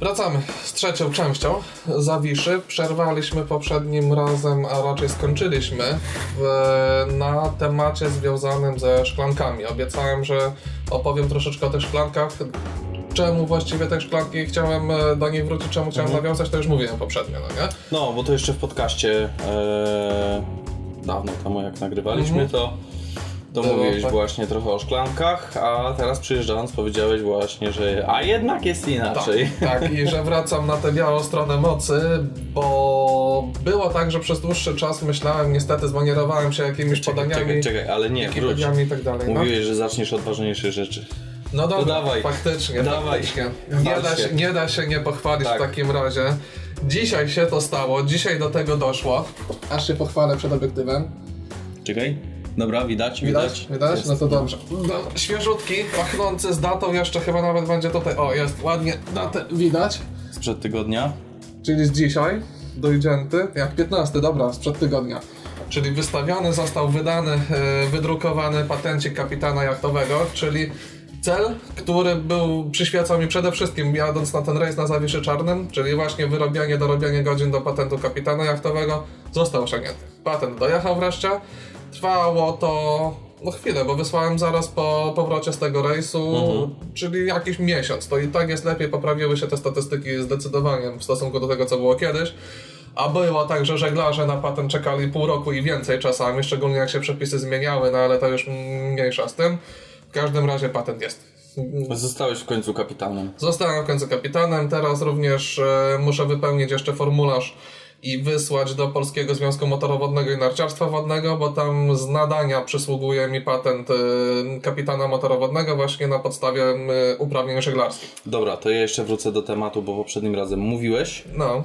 Wracamy z trzecią częścią Zawiszy. Przerwaliśmy poprzednim razem, a raczej skończyliśmy w, na temacie związanym ze szklankami. Obiecałem, że opowiem troszeczkę o tych szklankach. Czemu właściwie te szklanki chciałem e, do niej wrócić, czemu chciałem Mhm. nawiązać, to już mówiłem poprzednio, no nie? No, bo to jeszcze w podcaście e, dawno temu jak nagrywaliśmy, to, to mówiłeś tak. właśnie trochę o szklankach, a teraz przyjeżdżając powiedziałeś właśnie, że a jednak jest inaczej. Tak, tak, i że wracam na tę białą stronę mocy, bo było tak, że przez dłuższy czas myślałem, niestety zmanierowałem się jakimiś Czekaj, podaniami, czekaj, czekaj, ale nie, wróć. I tak dalej. No. Mówiłeś, że zaczniesz od ważniejszych rzeczy. No dobra, dawaj. faktycznie, Dawaj. faktycznie. Nie da, się. się, nie da się nie pochwalić Tak. w takim razie. Dzisiaj się to stało, dzisiaj do tego doszło. Aż się pochwalę przed obiektywem. Czekaj. Dobra, widać, Widać? Widać? Jest. No to dobrze. No, świeżutki, pachnący z datą, jeszcze chyba nawet będzie tutaj. O, jest ładnie datę widać. Sprzed tygodnia. Czyli z dzisiaj, dojdzięty, jak 15, dobra, sprzed tygodnia. Czyli wystawiony został wydany, e, wydrukowany patencik kapitana jachtowego, czyli cel, który był, przyświecał mi przede wszystkim jadąc na ten rejs na Zawiszy Czarnym, czyli właśnie wyrobianie, dorobianie godzin do patentu kapitana jachtowego, został osiągnięty. Patent dojechał wreszcie. Trwało to no chwilę, bo wysłałem zaraz po powrocie z tego rejsu, czyli jakiś miesiąc. To i tak jest lepiej, poprawiły się te statystyki zdecydowanie w stosunku do tego, co było kiedyś. A było tak, że żeglarze na patent czekali pół roku i więcej czasami, szczególnie jak się przepisy zmieniały, no ale to już mniejsza z tym. W każdym razie patent jest. Zostałeś w końcu kapitanem. Zostałem w końcu kapitanem, teraz również e, muszę wypełnić jeszcze formularz i wysłać do Polskiego Związku Motorowodnego i Narciarstwa Wodnego, bo tam z nadania przysługuje mi patent e, kapitana motorowodnego właśnie na podstawie e, uprawnień żeglarskich. Dobra, to ja jeszcze wrócę do tematu, bo poprzednim razem mówiłeś, No,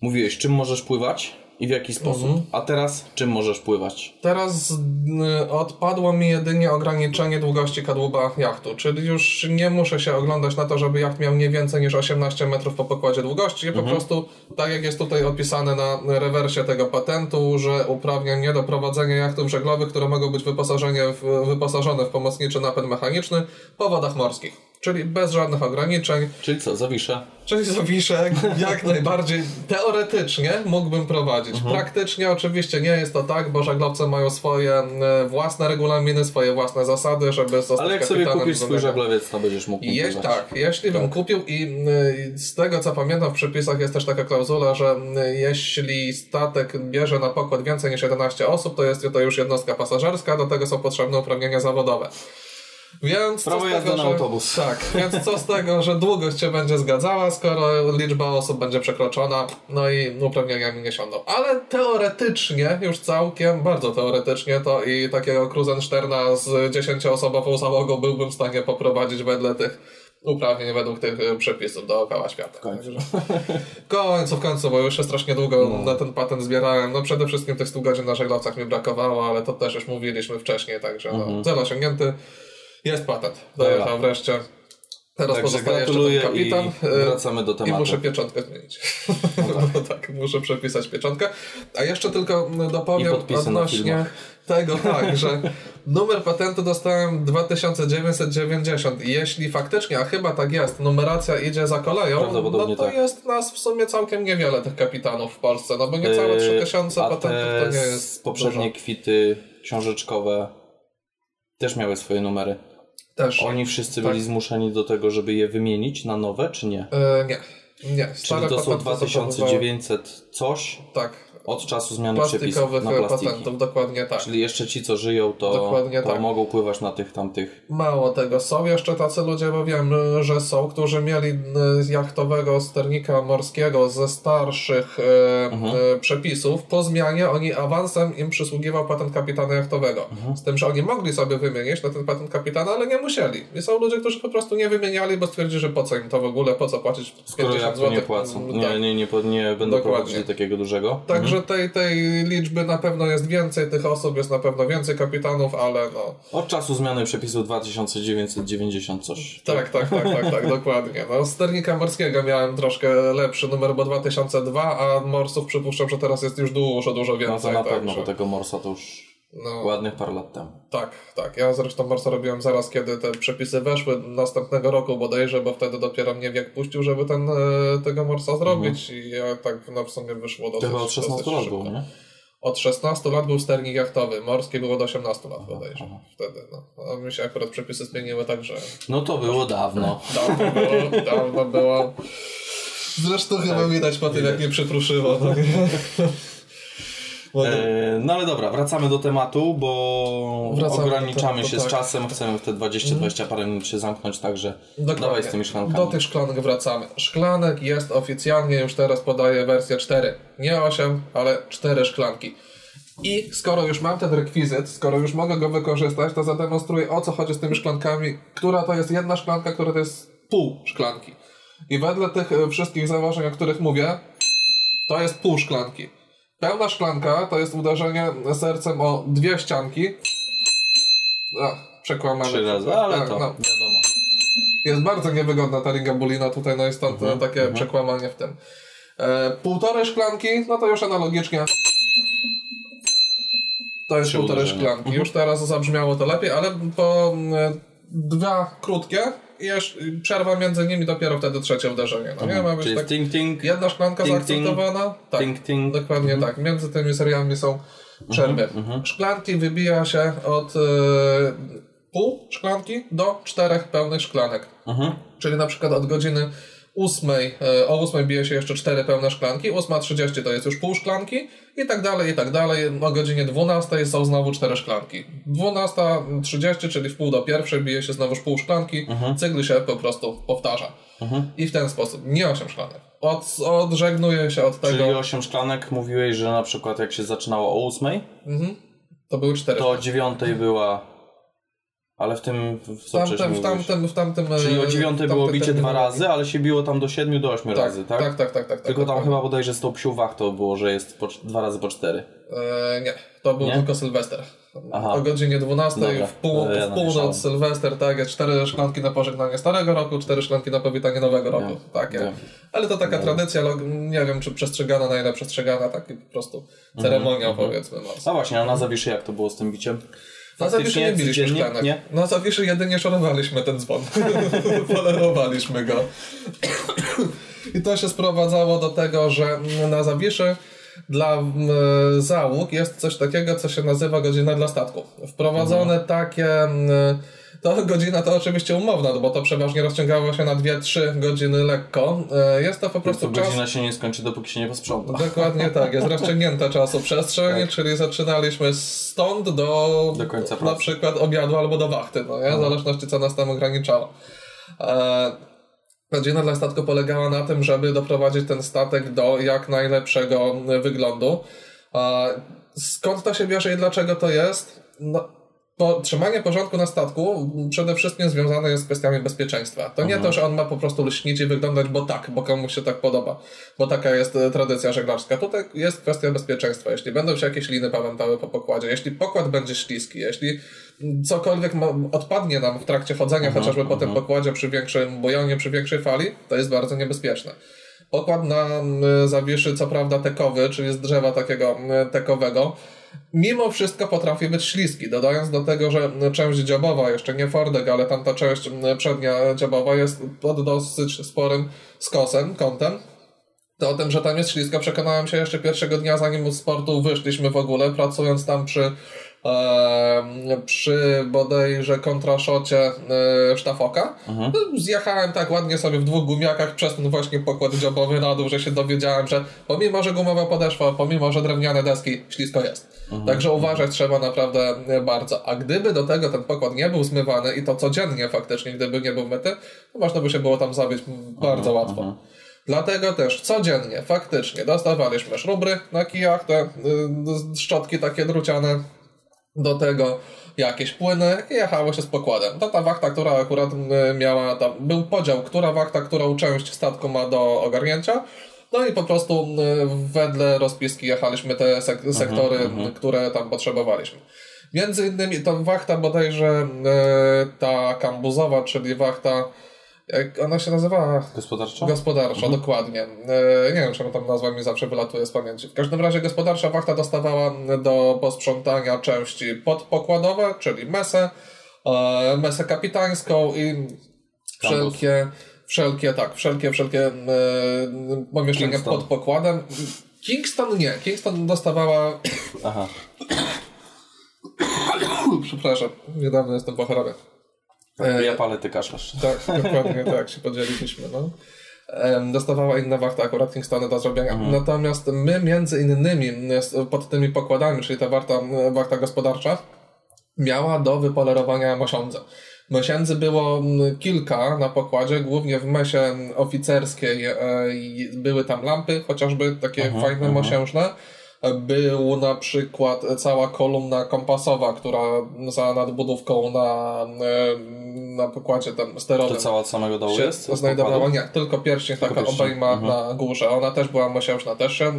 mówiłeś czym możesz pływać i w jaki sposób, Mhm. a teraz czym możesz pływać. Teraz y, odpadło mi jedynie ograniczenie długości kadłuba jachtu, czyli już nie muszę się oglądać na to, żeby jacht miał nie więcej niż 18 metrów po pokładzie długości. Po prostu, tak jak jest tutaj opisane na rewersie tego patentu, że uprawnia mnie do prowadzenia jachtów żeglowych, które mogą być wyposażenie w, wyposażone w pomocniczy napęd mechaniczny po wodach morskich. Czyli bez żadnych ograniczeń, Czyli co, zawiszę? Czyli Zawiszek jak najbardziej teoretycznie mógłbym prowadzić. Praktycznie oczywiście nie jest to tak, bo żaglowce mają swoje e, własne regulaminy, swoje własne zasady, żeby zostać Ale jak sobie kupisz swój żaglowiec, to będziesz mógł Jeś, tak, jeśli bym kupił i y, z tego co pamiętam w przepisach jest też taka klauzula, że y, jeśli statek bierze na pokład więcej niż 11 osób, to jest to już jednostka pasażerska, do tego są potrzebne uprawnienia zawodowe. Więc Prawo jazdy tego, na że, autobus. Tak, więc co z tego, że długość się będzie zgadzała, skoro liczba osób będzie przekroczona, no i uprawnienia mi nie siądą. Ale teoretycznie, już całkiem, bardzo teoretycznie, to i takiego Kruzensterna z 10-osobową załogą byłbym w stanie poprowadzić wedle tych uprawnień, według tych y, przepisów dookoła świata. Końcu. W końcu, w końcu, bo już się strasznie długo na ten patent zbierałem. No przede wszystkim tych 100 godzin na żeglowcach mi brakowało, ale to też już mówiliśmy wcześniej, także no, cel osiągnięty. Jest patent. Dojechał wreszcie. Teraz Także pozostaje jeszcze ten kapitan. i y, wracamy do I tematu. muszę pieczątkę zmienić. No tak, muszę przepisać pieczątkę. A jeszcze tylko I dopowiem odnośnie tego, tak, że numer patentu dostałem 2990 i jeśli faktycznie, a chyba tak jest, numeracja idzie za koleją, no to tak. jest nas w sumie całkiem niewiele tych kapitanów w Polsce, no bo niecałe Yy, 3000 a patentów te to nie jest poprzednie dużo. kwity książeczkowe też miały swoje numery. Też. Oni wszyscy Tak. byli zmuszeni do tego, żeby je wymienić na nowe, czy nie? E, nie, nie. Czyli to są patenty zachowywały- 2900 coś Tak, od czasu zmiany przepisów na plastiki. patentów, dokładnie tak. Czyli jeszcze ci, co żyją, to, Dokładnie to tak. mogą pływać na tych tamtych. Mało tego, są jeszcze tacy ludzie, bo wiem, że są, którzy mieli y, jachtowego sternika morskiego ze starszych e, Mhm. e, przepisów. Po zmianie oni awansem im przysługiwał patent kapitana jachtowego. Mhm. Z tym, że oni mogli sobie wymienić na ten patent kapitana, ale nie musieli. I są ludzie, którzy po prostu nie wymieniali, bo stwierdzili, że po co im to w ogóle, po co płacić Skoro 50 jak to zł. nie płacą. Nie, Tak. nie, nie, po- nie będą Dokładnie. prowadzili takiego dużego. Także tej, tej liczby na pewno jest więcej, tych osób jest na pewno więcej kapitanów, ale no. Od czasu zmiany przepisu 2990 coś. Tak, tak, tak, tak, tak, dokładnie. No, sternika morskiego miałem troszkę lepszy numer, bo 2002, a morsów przypuszczam, że teraz jest już dużo, dużo No więcej. to na pewno, bo tego morsa to już No, Ładnych parę lat temu. tak, tak. Ja zresztą bardzo robiłem zaraz, kiedy te przepisy weszły, następnego roku bodajże, bo wtedy dopiero mnie wiek puścił, żeby ten, e, tego morsa zrobić i ja tak no, w sumie wyszło dosyć, chyba od 16 dosyć lat było, nie? Od 16 lat był sternik jachtowy, morski było do 18 lat bodajże aha. wtedy. No. A mi się akurat przepisy zmieniły tak, że No to było dawno. dawno było, dawno było. Zresztą chyba widać po tym, jak mnie przypruszyło. No, E, no ale dobra, wracamy do tematu, bo Wracamy ograniczamy tematu, się tak. z czasem, chcemy w te 20-20 parę minut się zamknąć, także Dokładnie. dawaj z tymi szklankami. Do tych szklanek wracamy. Szklanek jest oficjalnie, już teraz podaję wersję 4. Nie 8, ale 4 szklanki. I skoro już mam ten rekwizyt, skoro już mogę go wykorzystać, to zademonstruję o co chodzi z tymi szklankami, która to jest jedna szklanka, która to jest pół szklanki. I wedle tych e, wszystkich założeń, o których mówię, to jest pół szklanki. Pełna szklanka to jest uderzenie sercem o dwie ścianki. A, przekłamane. Trzy razy, ale Tak, to no. wiadomo. Jest bardzo niewygodna ta ringabulina, tutaj no jest stąd Mhm, takie przekłamanie w tym. E, półtorej szklanki, no to już analogicznie. To jest Trzy półtorej uderzenia. Mhm. szklanki. Już teraz zabrzmiało to lepiej, ale po e, dwa krótkie i jeszcze przerwa między nimi dopiero wtedy trzecie uderzenie. No nie ma być tak. ting ting, Jedna szklanka Ting, zaakceptowana. Tak. ting ting. Dokładnie tak. Między tymi seriami są przerwy. Mhm, Szklanki wybija się od e, pół szklanki do czterech pełnych szklanek. Mhm. Czyli na przykład od godziny 8, e, o 8 bije się jeszcze 4 pełne szklanki, 8.30 to jest już pół szklanki i tak dalej, i tak dalej. O godzinie 12 są znowu 4 szklanki. 12.30, czyli w pół do pierwszej bije się znowuż pół szklanki, cykl się po prostu powtarza. I w ten sposób, nie 8 szklanek. Od, odżegnuję się od tego, Czyli 8 szklanek mówiłeś, że na przykład jak się zaczynało o 8, to były 4 to o 9 była... Ale w tym, w co w tamtym, w tamtym, w tamtym, Czyli o e, 9 tamtym było bicie dwa razy, ale się biło tam do 7 do 8 razy, tak? Tak, tak, tak, tak, tak. Tylko tam dokładnie. chyba bodajże z tą psią wachtą było, że jest po, dwa razy po 4. E, nie, to był Nie? tylko Sylwester. Aha. O godzinie 12 Dobra, w, pół, to ja w północ. Sylwester, tak, jest cztery szklanki na pożegnanie starego roku, cztery szklanki na powitanie nowego roku. Wiem, Takie. Ale to taka tradycja, log- nie wiem czy przestrzegana, na ile przestrzegana, taki po prostu ceremonia powiedzmy. No. A właśnie, a na Zawiszy jak to było z tym biciem? Na Zawiszy nie biliśmy szklanek. Nie? Na Zawiszy jedynie szorowaliśmy ten dzwon. Polerowaliśmy go. I to się sprowadzało do tego, że na Zawiszy dla załóg jest coś takiego, co się nazywa godzina dla statku. Wprowadzone Mhm. takie... mm, To godzina to oczywiście umowna, bo to przeważnie rozciągało się na 2-3 godziny lekko. E, Jest to po To prostu czas... godzina się nie skończy, dopóki się nie posprząta. Dokładnie tak, jest rozciągnięta czasoprzestrzeń, czyli zaczynaliśmy stąd do, Do końca na pracy. przykład obiadu albo do wachty, no nie? w zależności co nas tam ograniczało. E, godzina dla statku polegała na tym, żeby doprowadzić ten statek do jak najlepszego wyglądu. E, skąd to się bierze i dlaczego to jest? No, po, trzymanie porządku na statku przede wszystkim związane jest z kwestiami bezpieczeństwa. To nie to, że on ma po prostu lśnić i wyglądać, bo tak, bo komuś się tak podoba, bo taka jest e, tradycja żeglarska. Tutaj jest kwestia bezpieczeństwa. Jeśli będą się jakieś liny pamiętały po pokładzie, jeśli pokład będzie śliski, jeśli cokolwiek odpadnie nam w trakcie chodzenia, chociażby po tym pokładzie przy większym bojonie, przy większej fali, to jest bardzo niebezpieczne. Pokład na mm, zawiszy, co prawda tekowy, czyli z drzewa takiego mm, tekowego, mimo wszystko potrafi być śliski, dodając do tego, że część dziobowa, jeszcze nie fordek, ale tamta część przednia dziobowa jest pod dosyć sporym skosem, kątem, to o tym, że tam jest ślisko, przekonałem się jeszcze pierwszego dnia, zanim z sportu wyszliśmy w ogóle, pracując tam przy, przy bodajże kontraszocie e, sztafoka. No, Zjechałem tak ładnie sobie w dwóch gumiakach przez ten właśnie pokład dziobowy na dół, że się dowiedziałem, że pomimo, że gumowa podeszwa, pomimo, że drewniane deski, ślisko jest. Także uważać trzeba naprawdę bardzo. A gdyby do tego ten pokład nie był zmywany i to codziennie faktycznie, gdyby nie był myty, to można by się było tam zabić bardzo łatwo. Dlatego też codziennie faktycznie dostawaliśmy szrubry na kijach, te y, szczotki takie druciane, do tego jakieś płyny i jechało się z pokładem. To ta wachta, która akurat y, miała tam, był podział, która wachta, którą część statku ma do ogarnięcia. No i po prostu y, wedle rozpiski jechaliśmy te sek- sektory, y, które tam potrzebowaliśmy. Między innymi ta wachta bodajże y, ta kambuzowa, czyli wachta Jak ona się nazywała? Gospodarczo? Gospodarcza, dokładnie. E, nie wiem, czemu tam nazwa mi zawsze wylatuje z pamięci. W każdym razie gospodarcza wachta dostawała do posprzątania części podpokładowe, czyli mesę, e, mesę kapitańską i wszelkie, wszelkie, tak, wszelkie, wszelkie e, pomieszczenia Kingston. pod pokładem. Kingston nie. Kingston dostawała... Aha. Przepraszam, niedawno jestem po chorobie. Ja palę, ty kaszlasz. Tak, dokładnie tak się podzieliliśmy. No. Dostawała inna wachta akurat Kingstony do zrobienia. Natomiast my między innymi pod tymi pokładami, czyli ta warta, wachta gospodarcza, miała do wypolerowania mosiądze. Mosiędzy było kilka na pokładzie, głównie w mesie oficerskiej e, były tam lampy, chociażby takie fajne mosiężne. Był na przykład cała kolumna kompasowa, która za nadbudówką na, e, na pokładzie tam To sterowym cała od samego dołu się jest? znajdowała. Nie, tylko pierścień taka pierścień. obejma Mhm. na górze. Ona też była mosiężna, też się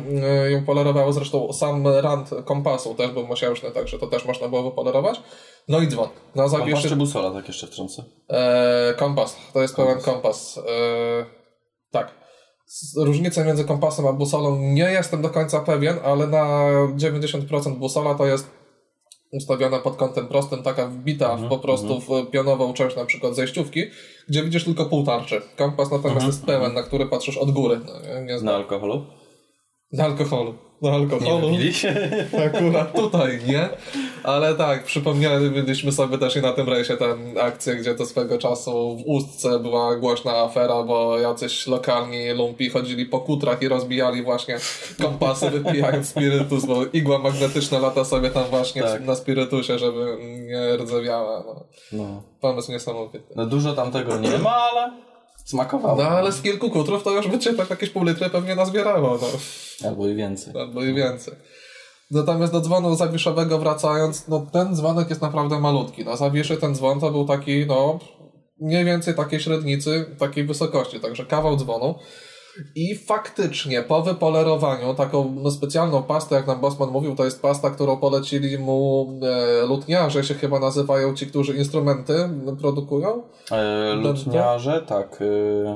y, ją polerowało. Zresztą sam rand kompasu też był mosiężny, także to też można było wypolerować. No i dzwon. Na Kompas zawiszy czy busola, tak jeszcze wtrącę? e, kompas. To jest pełen kompas. E, tak. Różnica między kompasem a busolą nie jestem do końca pewien, ale na 90% busola to jest ustawiona pod kątem prostym, taka wbita Mhm, w, po prostu w pionową część na przykład zejściówki, gdzie widzisz tylko pół tarczy. Kompas natomiast Mhm, jest pełen, na który patrzysz od góry. No, nie, nie Na alkoholu? Na alkoholu. Na alkoholu. Akurat tutaj nie, ale tak, przypomnieliśmy sobie też i na tym rejsie tę akcję, gdzie to swego czasu w Ustce była głośna afera, bo jacyś lokalni lumpi chodzili po kutrach i rozbijali właśnie kompasy, wypijając spirytus, bo igła magnetyczna lata sobie tam właśnie Tak. na spirytusie, żeby nie rdzewiała. No. No. Pomysł niesamowity. no dużo tam tego nie ma, ale smakowało. No ale z kilku kutrów to już by cię tak jakieś pół litry pewnie nazbierało. No. Albo i więcej. albo i więcej. Natomiast do dzwonu zawiszowego wracając, no ten dzwonek jest naprawdę malutki. Na zawiszy ten dzwon to był taki, no mniej więcej takiej średnicy, takiej wysokości, także kawał dzwonu. I faktycznie po wypolerowaniu taką no, specjalną pastę, jak nam Bosman mówił, to jest pasta, którą polecili mu e, lutniarze, się chyba nazywają ci, którzy instrumenty produkują. E, lutniarze, tak.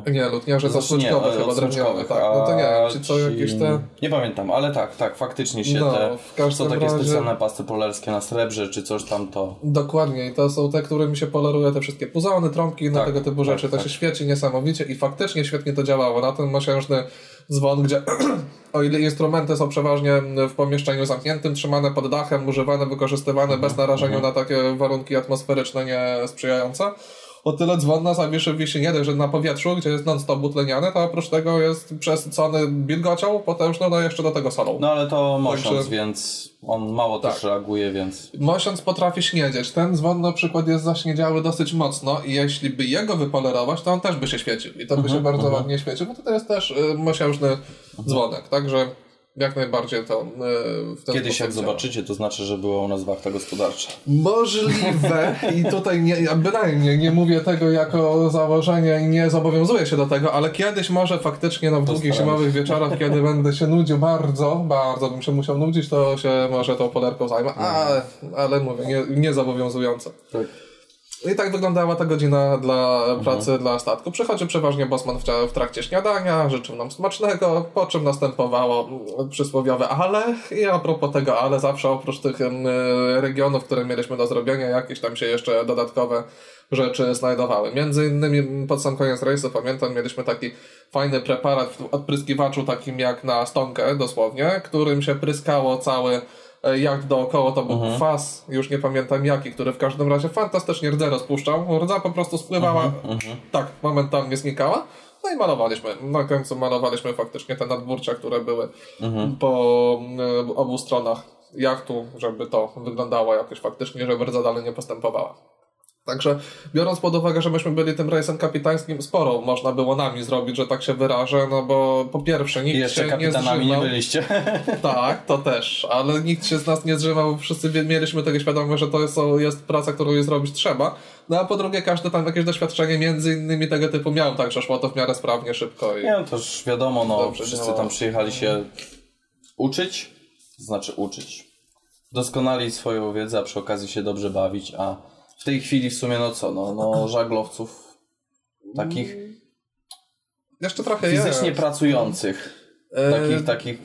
E, Nie, lutniarze to Znaczy smyczkowe chyba drewniane. Tak. No to nie wiem, czy co ci- jakieś te... Nie pamiętam, ale tak, tak, faktycznie się No, te... w każdym Są takie razie- specjalne pasty polerskie na srebrze, czy coś tam to... Dokładnie, i to są te, którymi się poleruje te wszystkie puzony, trąbki, na Tak, tego typu tak, rzeczy. To tak. się świeci niesamowicie i faktycznie świetnie to działało. Na ten mosiężny dzwon, gdzie o ile instrumenty są przeważnie w pomieszczeniu zamkniętym, trzymane pod dachem, używane, wykorzystywane Mhm, bez narażenia na takie warunki atmosferyczne niesprzyjające, o tyle dzwon na zawiszy wisi nie dość, że na powietrzu, gdzie jest non-stop butleniany, to oprócz tego jest przesycony wilgocią potężną, no jeszcze do tego solą. No ale to mosiąc, Także- więc on mało Tak. też reaguje, więc... Mosiąc potrafi śniedzieć. Ten dzwon na przykład jest zaśniedziały dosyć mocno i jeśli by jego wypolerować, to on też by się świecił. I to by Mhm, się bardzo ładnie świecił, bo to jest też y, mosiężny dzwonek. Także jak najbardziej to y, w ten Kiedyś jak zobaczycie, to znaczy, że była u nas wachta gospodarcza. Możliwe i tutaj nie, ja bynajmniej nie mówię tego jako założenie i nie zobowiązuję się do tego, ale kiedyś może faktycznie no, w długich zimowych wieczorach, kiedy będę się nudził bardzo, bardzo bym się musiał nudzić, to się może tą polerką zajmę, ale, ale mówię, nie, nie zobowiązująco. Tak. I tak wyglądała ta godzina dla pracy dla statku. Przychodzi przeważnie Bosman w, w trakcie śniadania, życzył nam smacznego, po czym następowało mm, przysłowiowe ale. I a propos tego ale, zawsze oprócz tych mm, regionów, które mieliśmy do zrobienia, jakieś tam się jeszcze dodatkowe rzeczy znajdowały. Między innymi pod sam koniec rejsu, pamiętam, mieliśmy taki fajny preparat w odpryskiwaczu, takim jak na stonkę dosłownie, którym się pryskało cały jacht dookoła, to był kwas, już nie pamiętam jaki, który w każdym razie fantastycznie rdzę rozpuszczał. Rdza po prostu spływała, tak, momentalnie znikała. No i malowaliśmy. Na końcu malowaliśmy faktycznie te nadburcia, które były po e, obu stronach jachtu, żeby to wyglądało jakoś faktycznie, żeby rdza dalej nie postępowała. Także biorąc pod uwagę, że myśmy byli tym rejsem kapitańskim, sporo można było nami zrobić, że tak się wyrażę, no bo po pierwsze nikt jeszcze się nie kapitanami nie byliście. Tak, to też, ale nikt się z nas nie bo wszyscy mieliśmy tego świadomość, że to jest, jest praca, którą jest robić trzeba. No a po drugie, każdy tam jakieś doświadczenie między innymi tego typu miał, także szło to w miarę sprawnie, szybko i... Nie, no to już wiadomo, no Dobrze wszyscy tam przyjechali się uczyć, to znaczy uczyć. Doskonalić swoją wiedzę, a przy okazji się dobrze bawić, a w tej chwili w sumie no co, no, no żaglowców takich Jeszcze trochę fizycznie jest. pracujących. E, Takich, takich,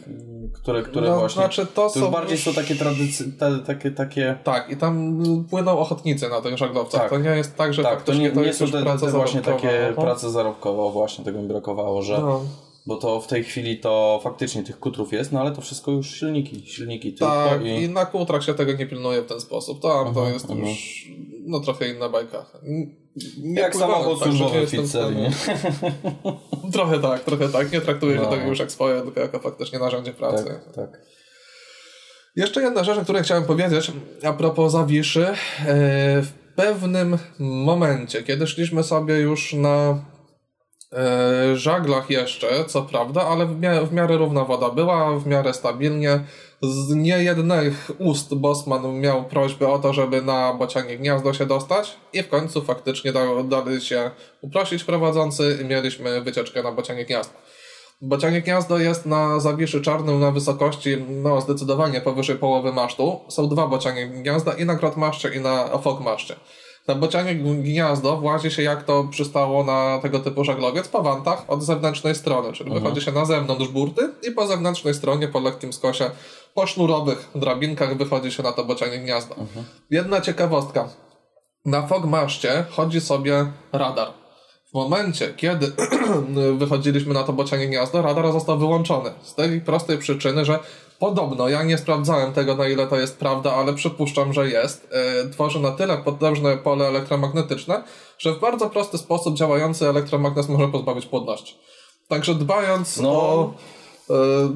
które, które no, właśnie... znaczy to To są bardziej już- są takie tradycyjne, takie, takie... Tak, i tam płyną ochotnicy na tych żaglowcach. Tak. To nie jest tak, że Tak, to nie, to nie są te, te właśnie takie prace zarobkowe, właśnie tego mi brakowało, że... No. Bo to w tej chwili to faktycznie tych kutrów jest, no ale to wszystko już silniki, silniki Tak, i... i na kutrach się tego nie pilnuje w ten sposób. Tam to Mhm, jest mhm. już no, trochę inna bajka. Nie Jak samochód służbowy nie w pizzerii, nie? Trochę tak, trochę tak. Nie traktuję się No. tego już jak swoje, tylko jako faktycznie narzędzie pracy. Tak, tak. Jeszcze jedna rzecz, o której chciałem powiedzieć a propos Zawiszy. E, W pewnym momencie, kiedy szliśmy sobie już na e, żaglach jeszcze, co prawda, ale w, mia- w miarę równa woda była, w miarę stabilnie. Z niejednych ust Bosman miał prośbę o to, żeby na bocianie gniazdo się dostać i w końcu faktycznie da- dali się uprosić prowadzący i mieliśmy wycieczkę na bocianie gniazdo. Bocianie gniazdo jest na Zawiszy Czarnym na wysokości no zdecydowanie powyżej połowy masztu. Są dwa bocianie gniazda i na Grotmaszcie i na Fokmaszcie. Na bocianie gniazdo włazi się jak to przystało na tego typu żaglowiec po wantach od zewnętrznej strony, czyli wychodzi się na zewnątrz burty i po zewnętrznej stronie po lekkim skosie po sznurowych drabinkach wychodzi się na to bocianie gniazdo. Jedna ciekawostka. Na Fogmaszcie chodzi sobie radar. W momencie, kiedy wychodziliśmy na to bocianie gniazdo, radar został wyłączony. Z tej prostej przyczyny, że podobno, ja nie sprawdzałem tego na ile to jest prawda, ale przypuszczam, że jest, e, tworzy na tyle potężne pole elektromagnetyczne, że w bardzo prosty sposób działający elektromagnes może pozbawić płodności. Także dbając No. o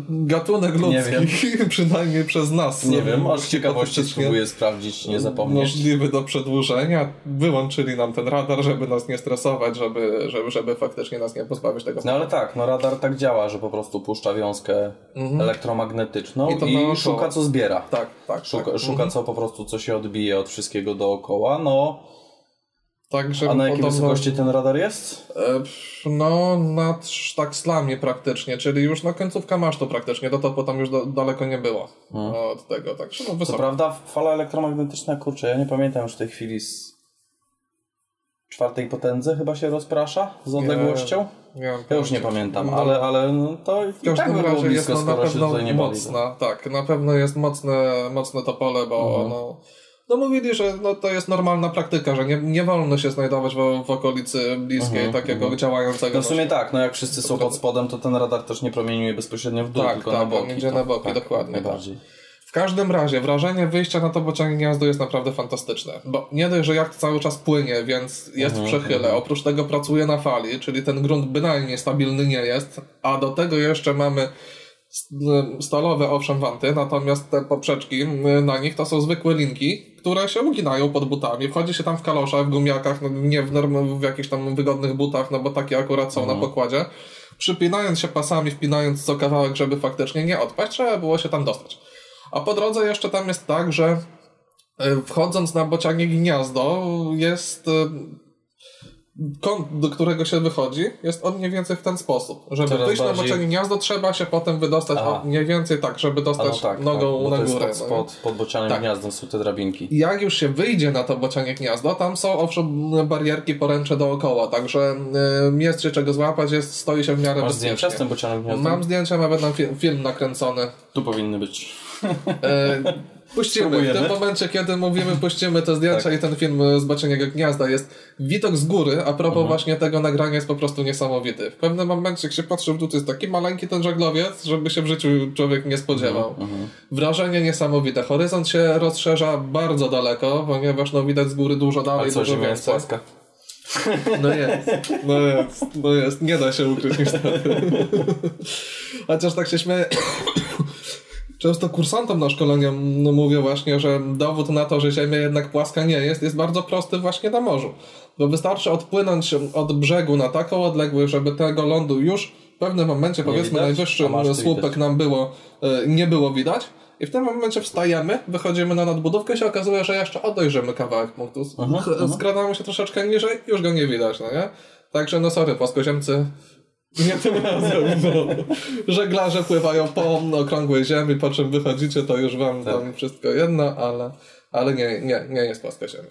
gatunek Nie ludzki, przynajmniej przez nas. Nie e, wiem, aż z ciekawości spróbuję sprawdzić, nie zapomnieć. możliwy do przedłużenia. Wyłączyli nam ten radar, żeby nas nie stresować, żeby, żeby, żeby faktycznie nas nie pozbawić tego. No ale tak, no radar tak działa, że po prostu puszcza wiązkę elektromagnetyczną Mhm. I i, to naokoło. szuka co zbiera. Tak, tak. Szuka, tak. szuka co po prostu, co się odbije od wszystkiego dookoła, no. Także A na jakiej podobno- wysokości ten radar jest? E, No, nad sztakslami praktycznie, czyli już na końcówka masztu praktycznie, do topu tam już do, daleko nie było od tego, także no wysoko. prawda fala elektromagnetyczna, kurczę, ja nie pamiętam już w tej chwili z czwartej potędzy chyba się rozprasza z odległością. Nie mam Ja już nie pamiętam, No, ale, ale no to i W tak każdym było razie jest blisko, no, na pewno nie mocna, tak, na pewno jest mocne, mocne to pole, bo Mhm. no, no mówili, że no, to jest normalna praktyka, że nie, nie wolno się znajdować w, w okolicy bliskiej takiego działającego. Mhm, No w sumie tak, no jak wszyscy są pod spodem, to ten radar też nie promieniuje bezpośrednio w dół, Tak, tylko tak, na boki. idzie To- na boki, tak, dokładnie, Najbardziej. W każdym razie wrażenie wyjścia na to bocianie gniazdo jest naprawdę fantastyczne, bo nie dość, że jacht cały czas płynie, więc jest Mhm, w przechyle, oprócz tego pracuje na fali, czyli ten grunt bynajmniej stabilny nie jest, a do tego jeszcze mamy stalowe owszem wanty, natomiast te poprzeczki m, na nich to są zwykłe linki, które się uginają pod butami. Wchodzi się tam w kaloszach, w gumiakach, no nie w, norm- w jakichś tam wygodnych butach, no bo takie akurat są na pokładzie. Przypinając się pasami, wpinając co kawałek, żeby faktycznie nie odpaść, trzeba było się tam dostać. A po drodze jeszcze tam jest tak, że e, wchodząc na bocianie gniazdo jest e, kąt, do którego się wychodzi, jest on mniej więcej w ten sposób. Żeby Coraz wyjść bardziej- na bocianie gniazdo, trzeba się potem wydostać o, mniej więcej tak, żeby A no dostać tak, nogą tak, na to jest górę. pod, no pod, pod bocianym Tak. gniazdem są te drabinki. Jak już się wyjdzie na to bocianie gniazdo, tam są owszem barierki poręcze dookoła, także y, jest się czego złapać, jest, stoi się w miarę Masz bezpiecznie. zdjęcia z tym bocianym gniazdem? Mam zdjęcia, nawet na film, film nakręcony. Tu powinny być. E, puścimy. W tym momencie, kiedy mówimy, puścimy te zdjęcia Tak. i ten film z Bacieniego Gniazda jest widok z góry, a propos Mhm. właśnie tego nagrania jest po prostu niesamowity. W pewnym momencie, jak się patrzy w dół, to jest taki maleńki ten żaglowiec, żeby się w życiu człowiek nie spodziewał. Mhm, Wrażenie niesamowite. Horyzont się rozszerza bardzo daleko, ponieważ no widać z góry dużo dalej, Ale co, dużo więcej. płaska? No jest, no jest, no jest. Nie da się ukryć niestety. Chociaż tak się śmieję. Często kursantom na szkoleniu mówię właśnie, że dowód na to, że Ziemia jednak płaska nie jest, jest bardzo prosty właśnie na morzu. Bo wystarczy odpłynąć od brzegu na taką odległość, żeby tego lądu już w pewnym momencie, powiedzmy widać? najwyższy słupek nam było, e, nie było widać. I w tym momencie wstajemy, wychodzimy na nadbudówkę i się okazuje, że jeszcze odejrzymy kawałek punktu. Skradamy się troszeczkę niżej, już go nie widać, no nie? Także no sorry, płaskoziemcy, nie tym razem, bo żeglarze pływają po okrągłej ziemi, po czym wychodzicie, to już wam Tak. tam wszystko jedno, ale, ale nie, nie, nie jest płaskoziemie.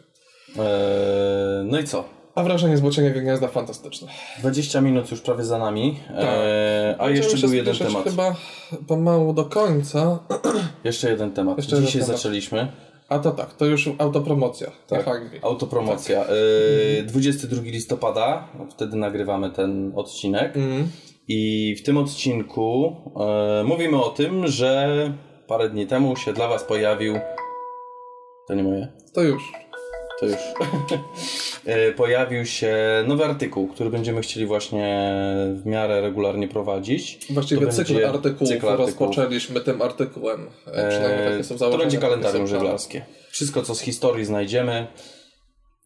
Eee, no i co? A wrażenie z Gniazda fantastyczne. 20 minut już prawie za nami, Tak. e, a jeszcze był jeden temat. chyba pomału do końca. Jeszcze jeden temat. Jeszcze jeden Dzisiaj temat. zaczęliśmy. A to tak, to już autopromocja. Tak. Tak. Autopromocja. E, 22 listopada, wtedy nagrywamy ten odcinek. Mhm. I w tym odcinku e, mówimy o tym, że parę dni temu się dla Was pojawił. To nie moje. To już. To już. E, pojawił się nowy artykuł, który będziemy chcieli właśnie w miarę regularnie prowadzić. Właściwie To cykl będzie artykułów cykl artykułów. rozpoczęliśmy tym artykułem. E, Przynajmniej takie są to założenia. będzie takie kalendarium żeglarskie. Wszystko, co z historii znajdziemy.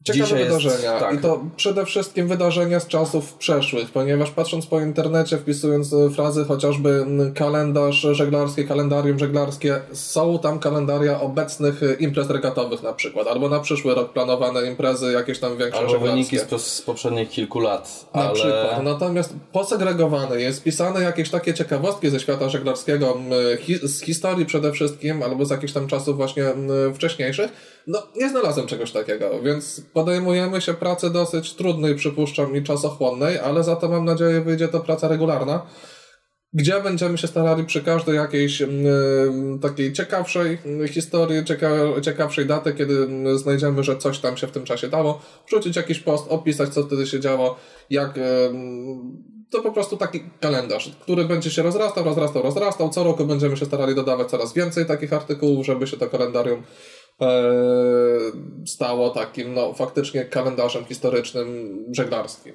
Ciekawe Dzisiaj jest- wydarzenia. tak. I to przede wszystkim wydarzenia z czasów przeszłych, ponieważ patrząc po internecie, wpisując e, frazy chociażby kalendarz żeglarski, kalendarium żeglarskie, są tam kalendaria obecnych e, imprez regatowych na przykład, albo na przyszły rok planowane imprezy jakieś tam większe Albo żeglarskie. wyniki z, z poprzednich kilku lat. Na ale... przykład. Natomiast posegregowane jest pisane jakieś takie ciekawostki ze świata żeglarskiego, z historii przede wszystkim, albo z jakichś tam czasów właśnie wcześniejszych. No, nie znalazłem czegoś takiego, więc podejmujemy się pracy dosyć trudnej, przypuszczam, i czasochłonnej, ale za to mam nadzieję wyjdzie to praca regularna, gdzie będziemy się starali przy każdej jakiejś mm, takiej ciekawszej mm, historii, cieka ciekawszej daty, kiedy mm, znajdziemy, że coś tam się w tym czasie dało, wrzucić jakiś post, opisać, co wtedy się działo, jak em, to po prostu taki kalendarz, który będzie się rozrastał, rozrastał, rozrastał. Co roku będziemy się starali dodawać coraz więcej takich artykułów, żeby się to kalendarium stało takim, no faktycznie kalendarzem historycznym żeglarskim.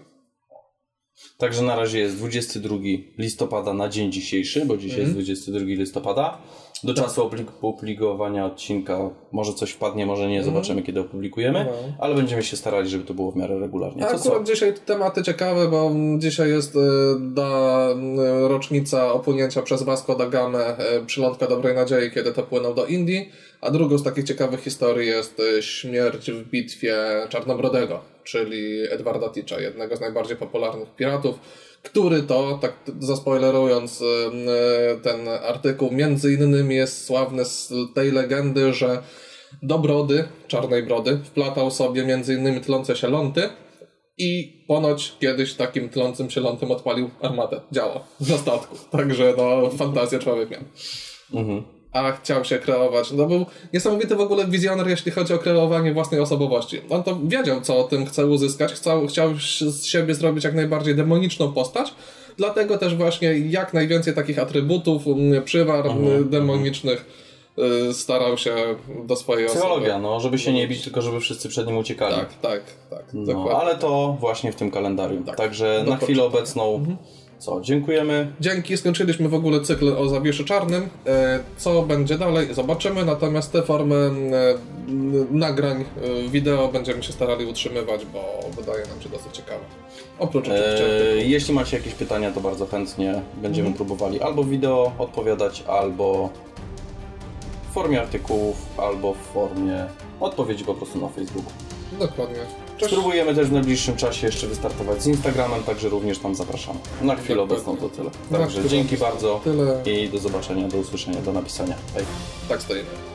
Także na razie jest 22 listopada na dzień dzisiejszy, bo dzisiaj Mhm. jest 22 listopada. Do Tak. czasu opublikowania odcinka może coś wpadnie, może nie, zobaczymy kiedy opublikujemy, Mhm. No. ale będziemy się starali, żeby to było w miarę regularnie. A To co? akurat dzisiaj tematy ciekawe, bo mm, dzisiaj jest da, y, rocznica opłynięcia przez Vasco da Gamę y, przylądka Dobrej Nadziei, kiedy to płynął do Indii, a drugą z takich ciekawych historii jest śmierć w bitwie Czarnobrodego, czyli Edwarda Ticza, jednego z najbardziej popularnych piratów, który to, tak zaspoilerując y, ten artykuł, między innymi jest sławny z tej legendy, że do brody, czarnej brody, wplatał sobie między innymi tlące się ląty i ponoć kiedyś takim tlącym się lątem odpalił armatę. Działa. Na statku. Także no, fantazję człowiek miał. Mhm. A chciał się kreować. No był niesamowity w ogóle wizjoner, jeśli chodzi o kreowanie własnej osobowości. On to wiedział, co o tym chce uzyskać. Chciał, chciał z siebie zrobić jak najbardziej demoniczną postać. Dlatego też właśnie jak najwięcej takich atrybutów, mm, przywar mm, demonicznych y, starał się do swojej osoby. Psychologia, no, żeby się nie bić, tylko żeby wszyscy przed nim uciekali. Tak, tak, tak. No, ale to właśnie w tym kalendarium. Tak. Także na chwilę obecną co, dziękujemy. Dzięki, skończyliśmy w ogóle cykl o Zawieszu Czarnym. E, Co będzie dalej, zobaczymy. Natomiast te formy nagrań e, wideo będziemy się starali utrzymywać, bo wydaje nam się dosyć ciekawe. Oprócz oczywiście. E, artykułów. jeśli macie jakieś pytania, to bardzo chętnie będziemy próbowali albo wideo odpowiadać, albo w formie artykułów, albo w formie odpowiedzi po prostu na Facebooku. Dokładnie. Spróbujemy też w najbliższym czasie jeszcze wystartować z Instagramem, także również tam zapraszam. Na chwilę Dokładnie. obecną to tyle. Także dzięki bardzo Tyle. i do zobaczenia, do usłyszenia, do napisania. Hej. Tak stoimy.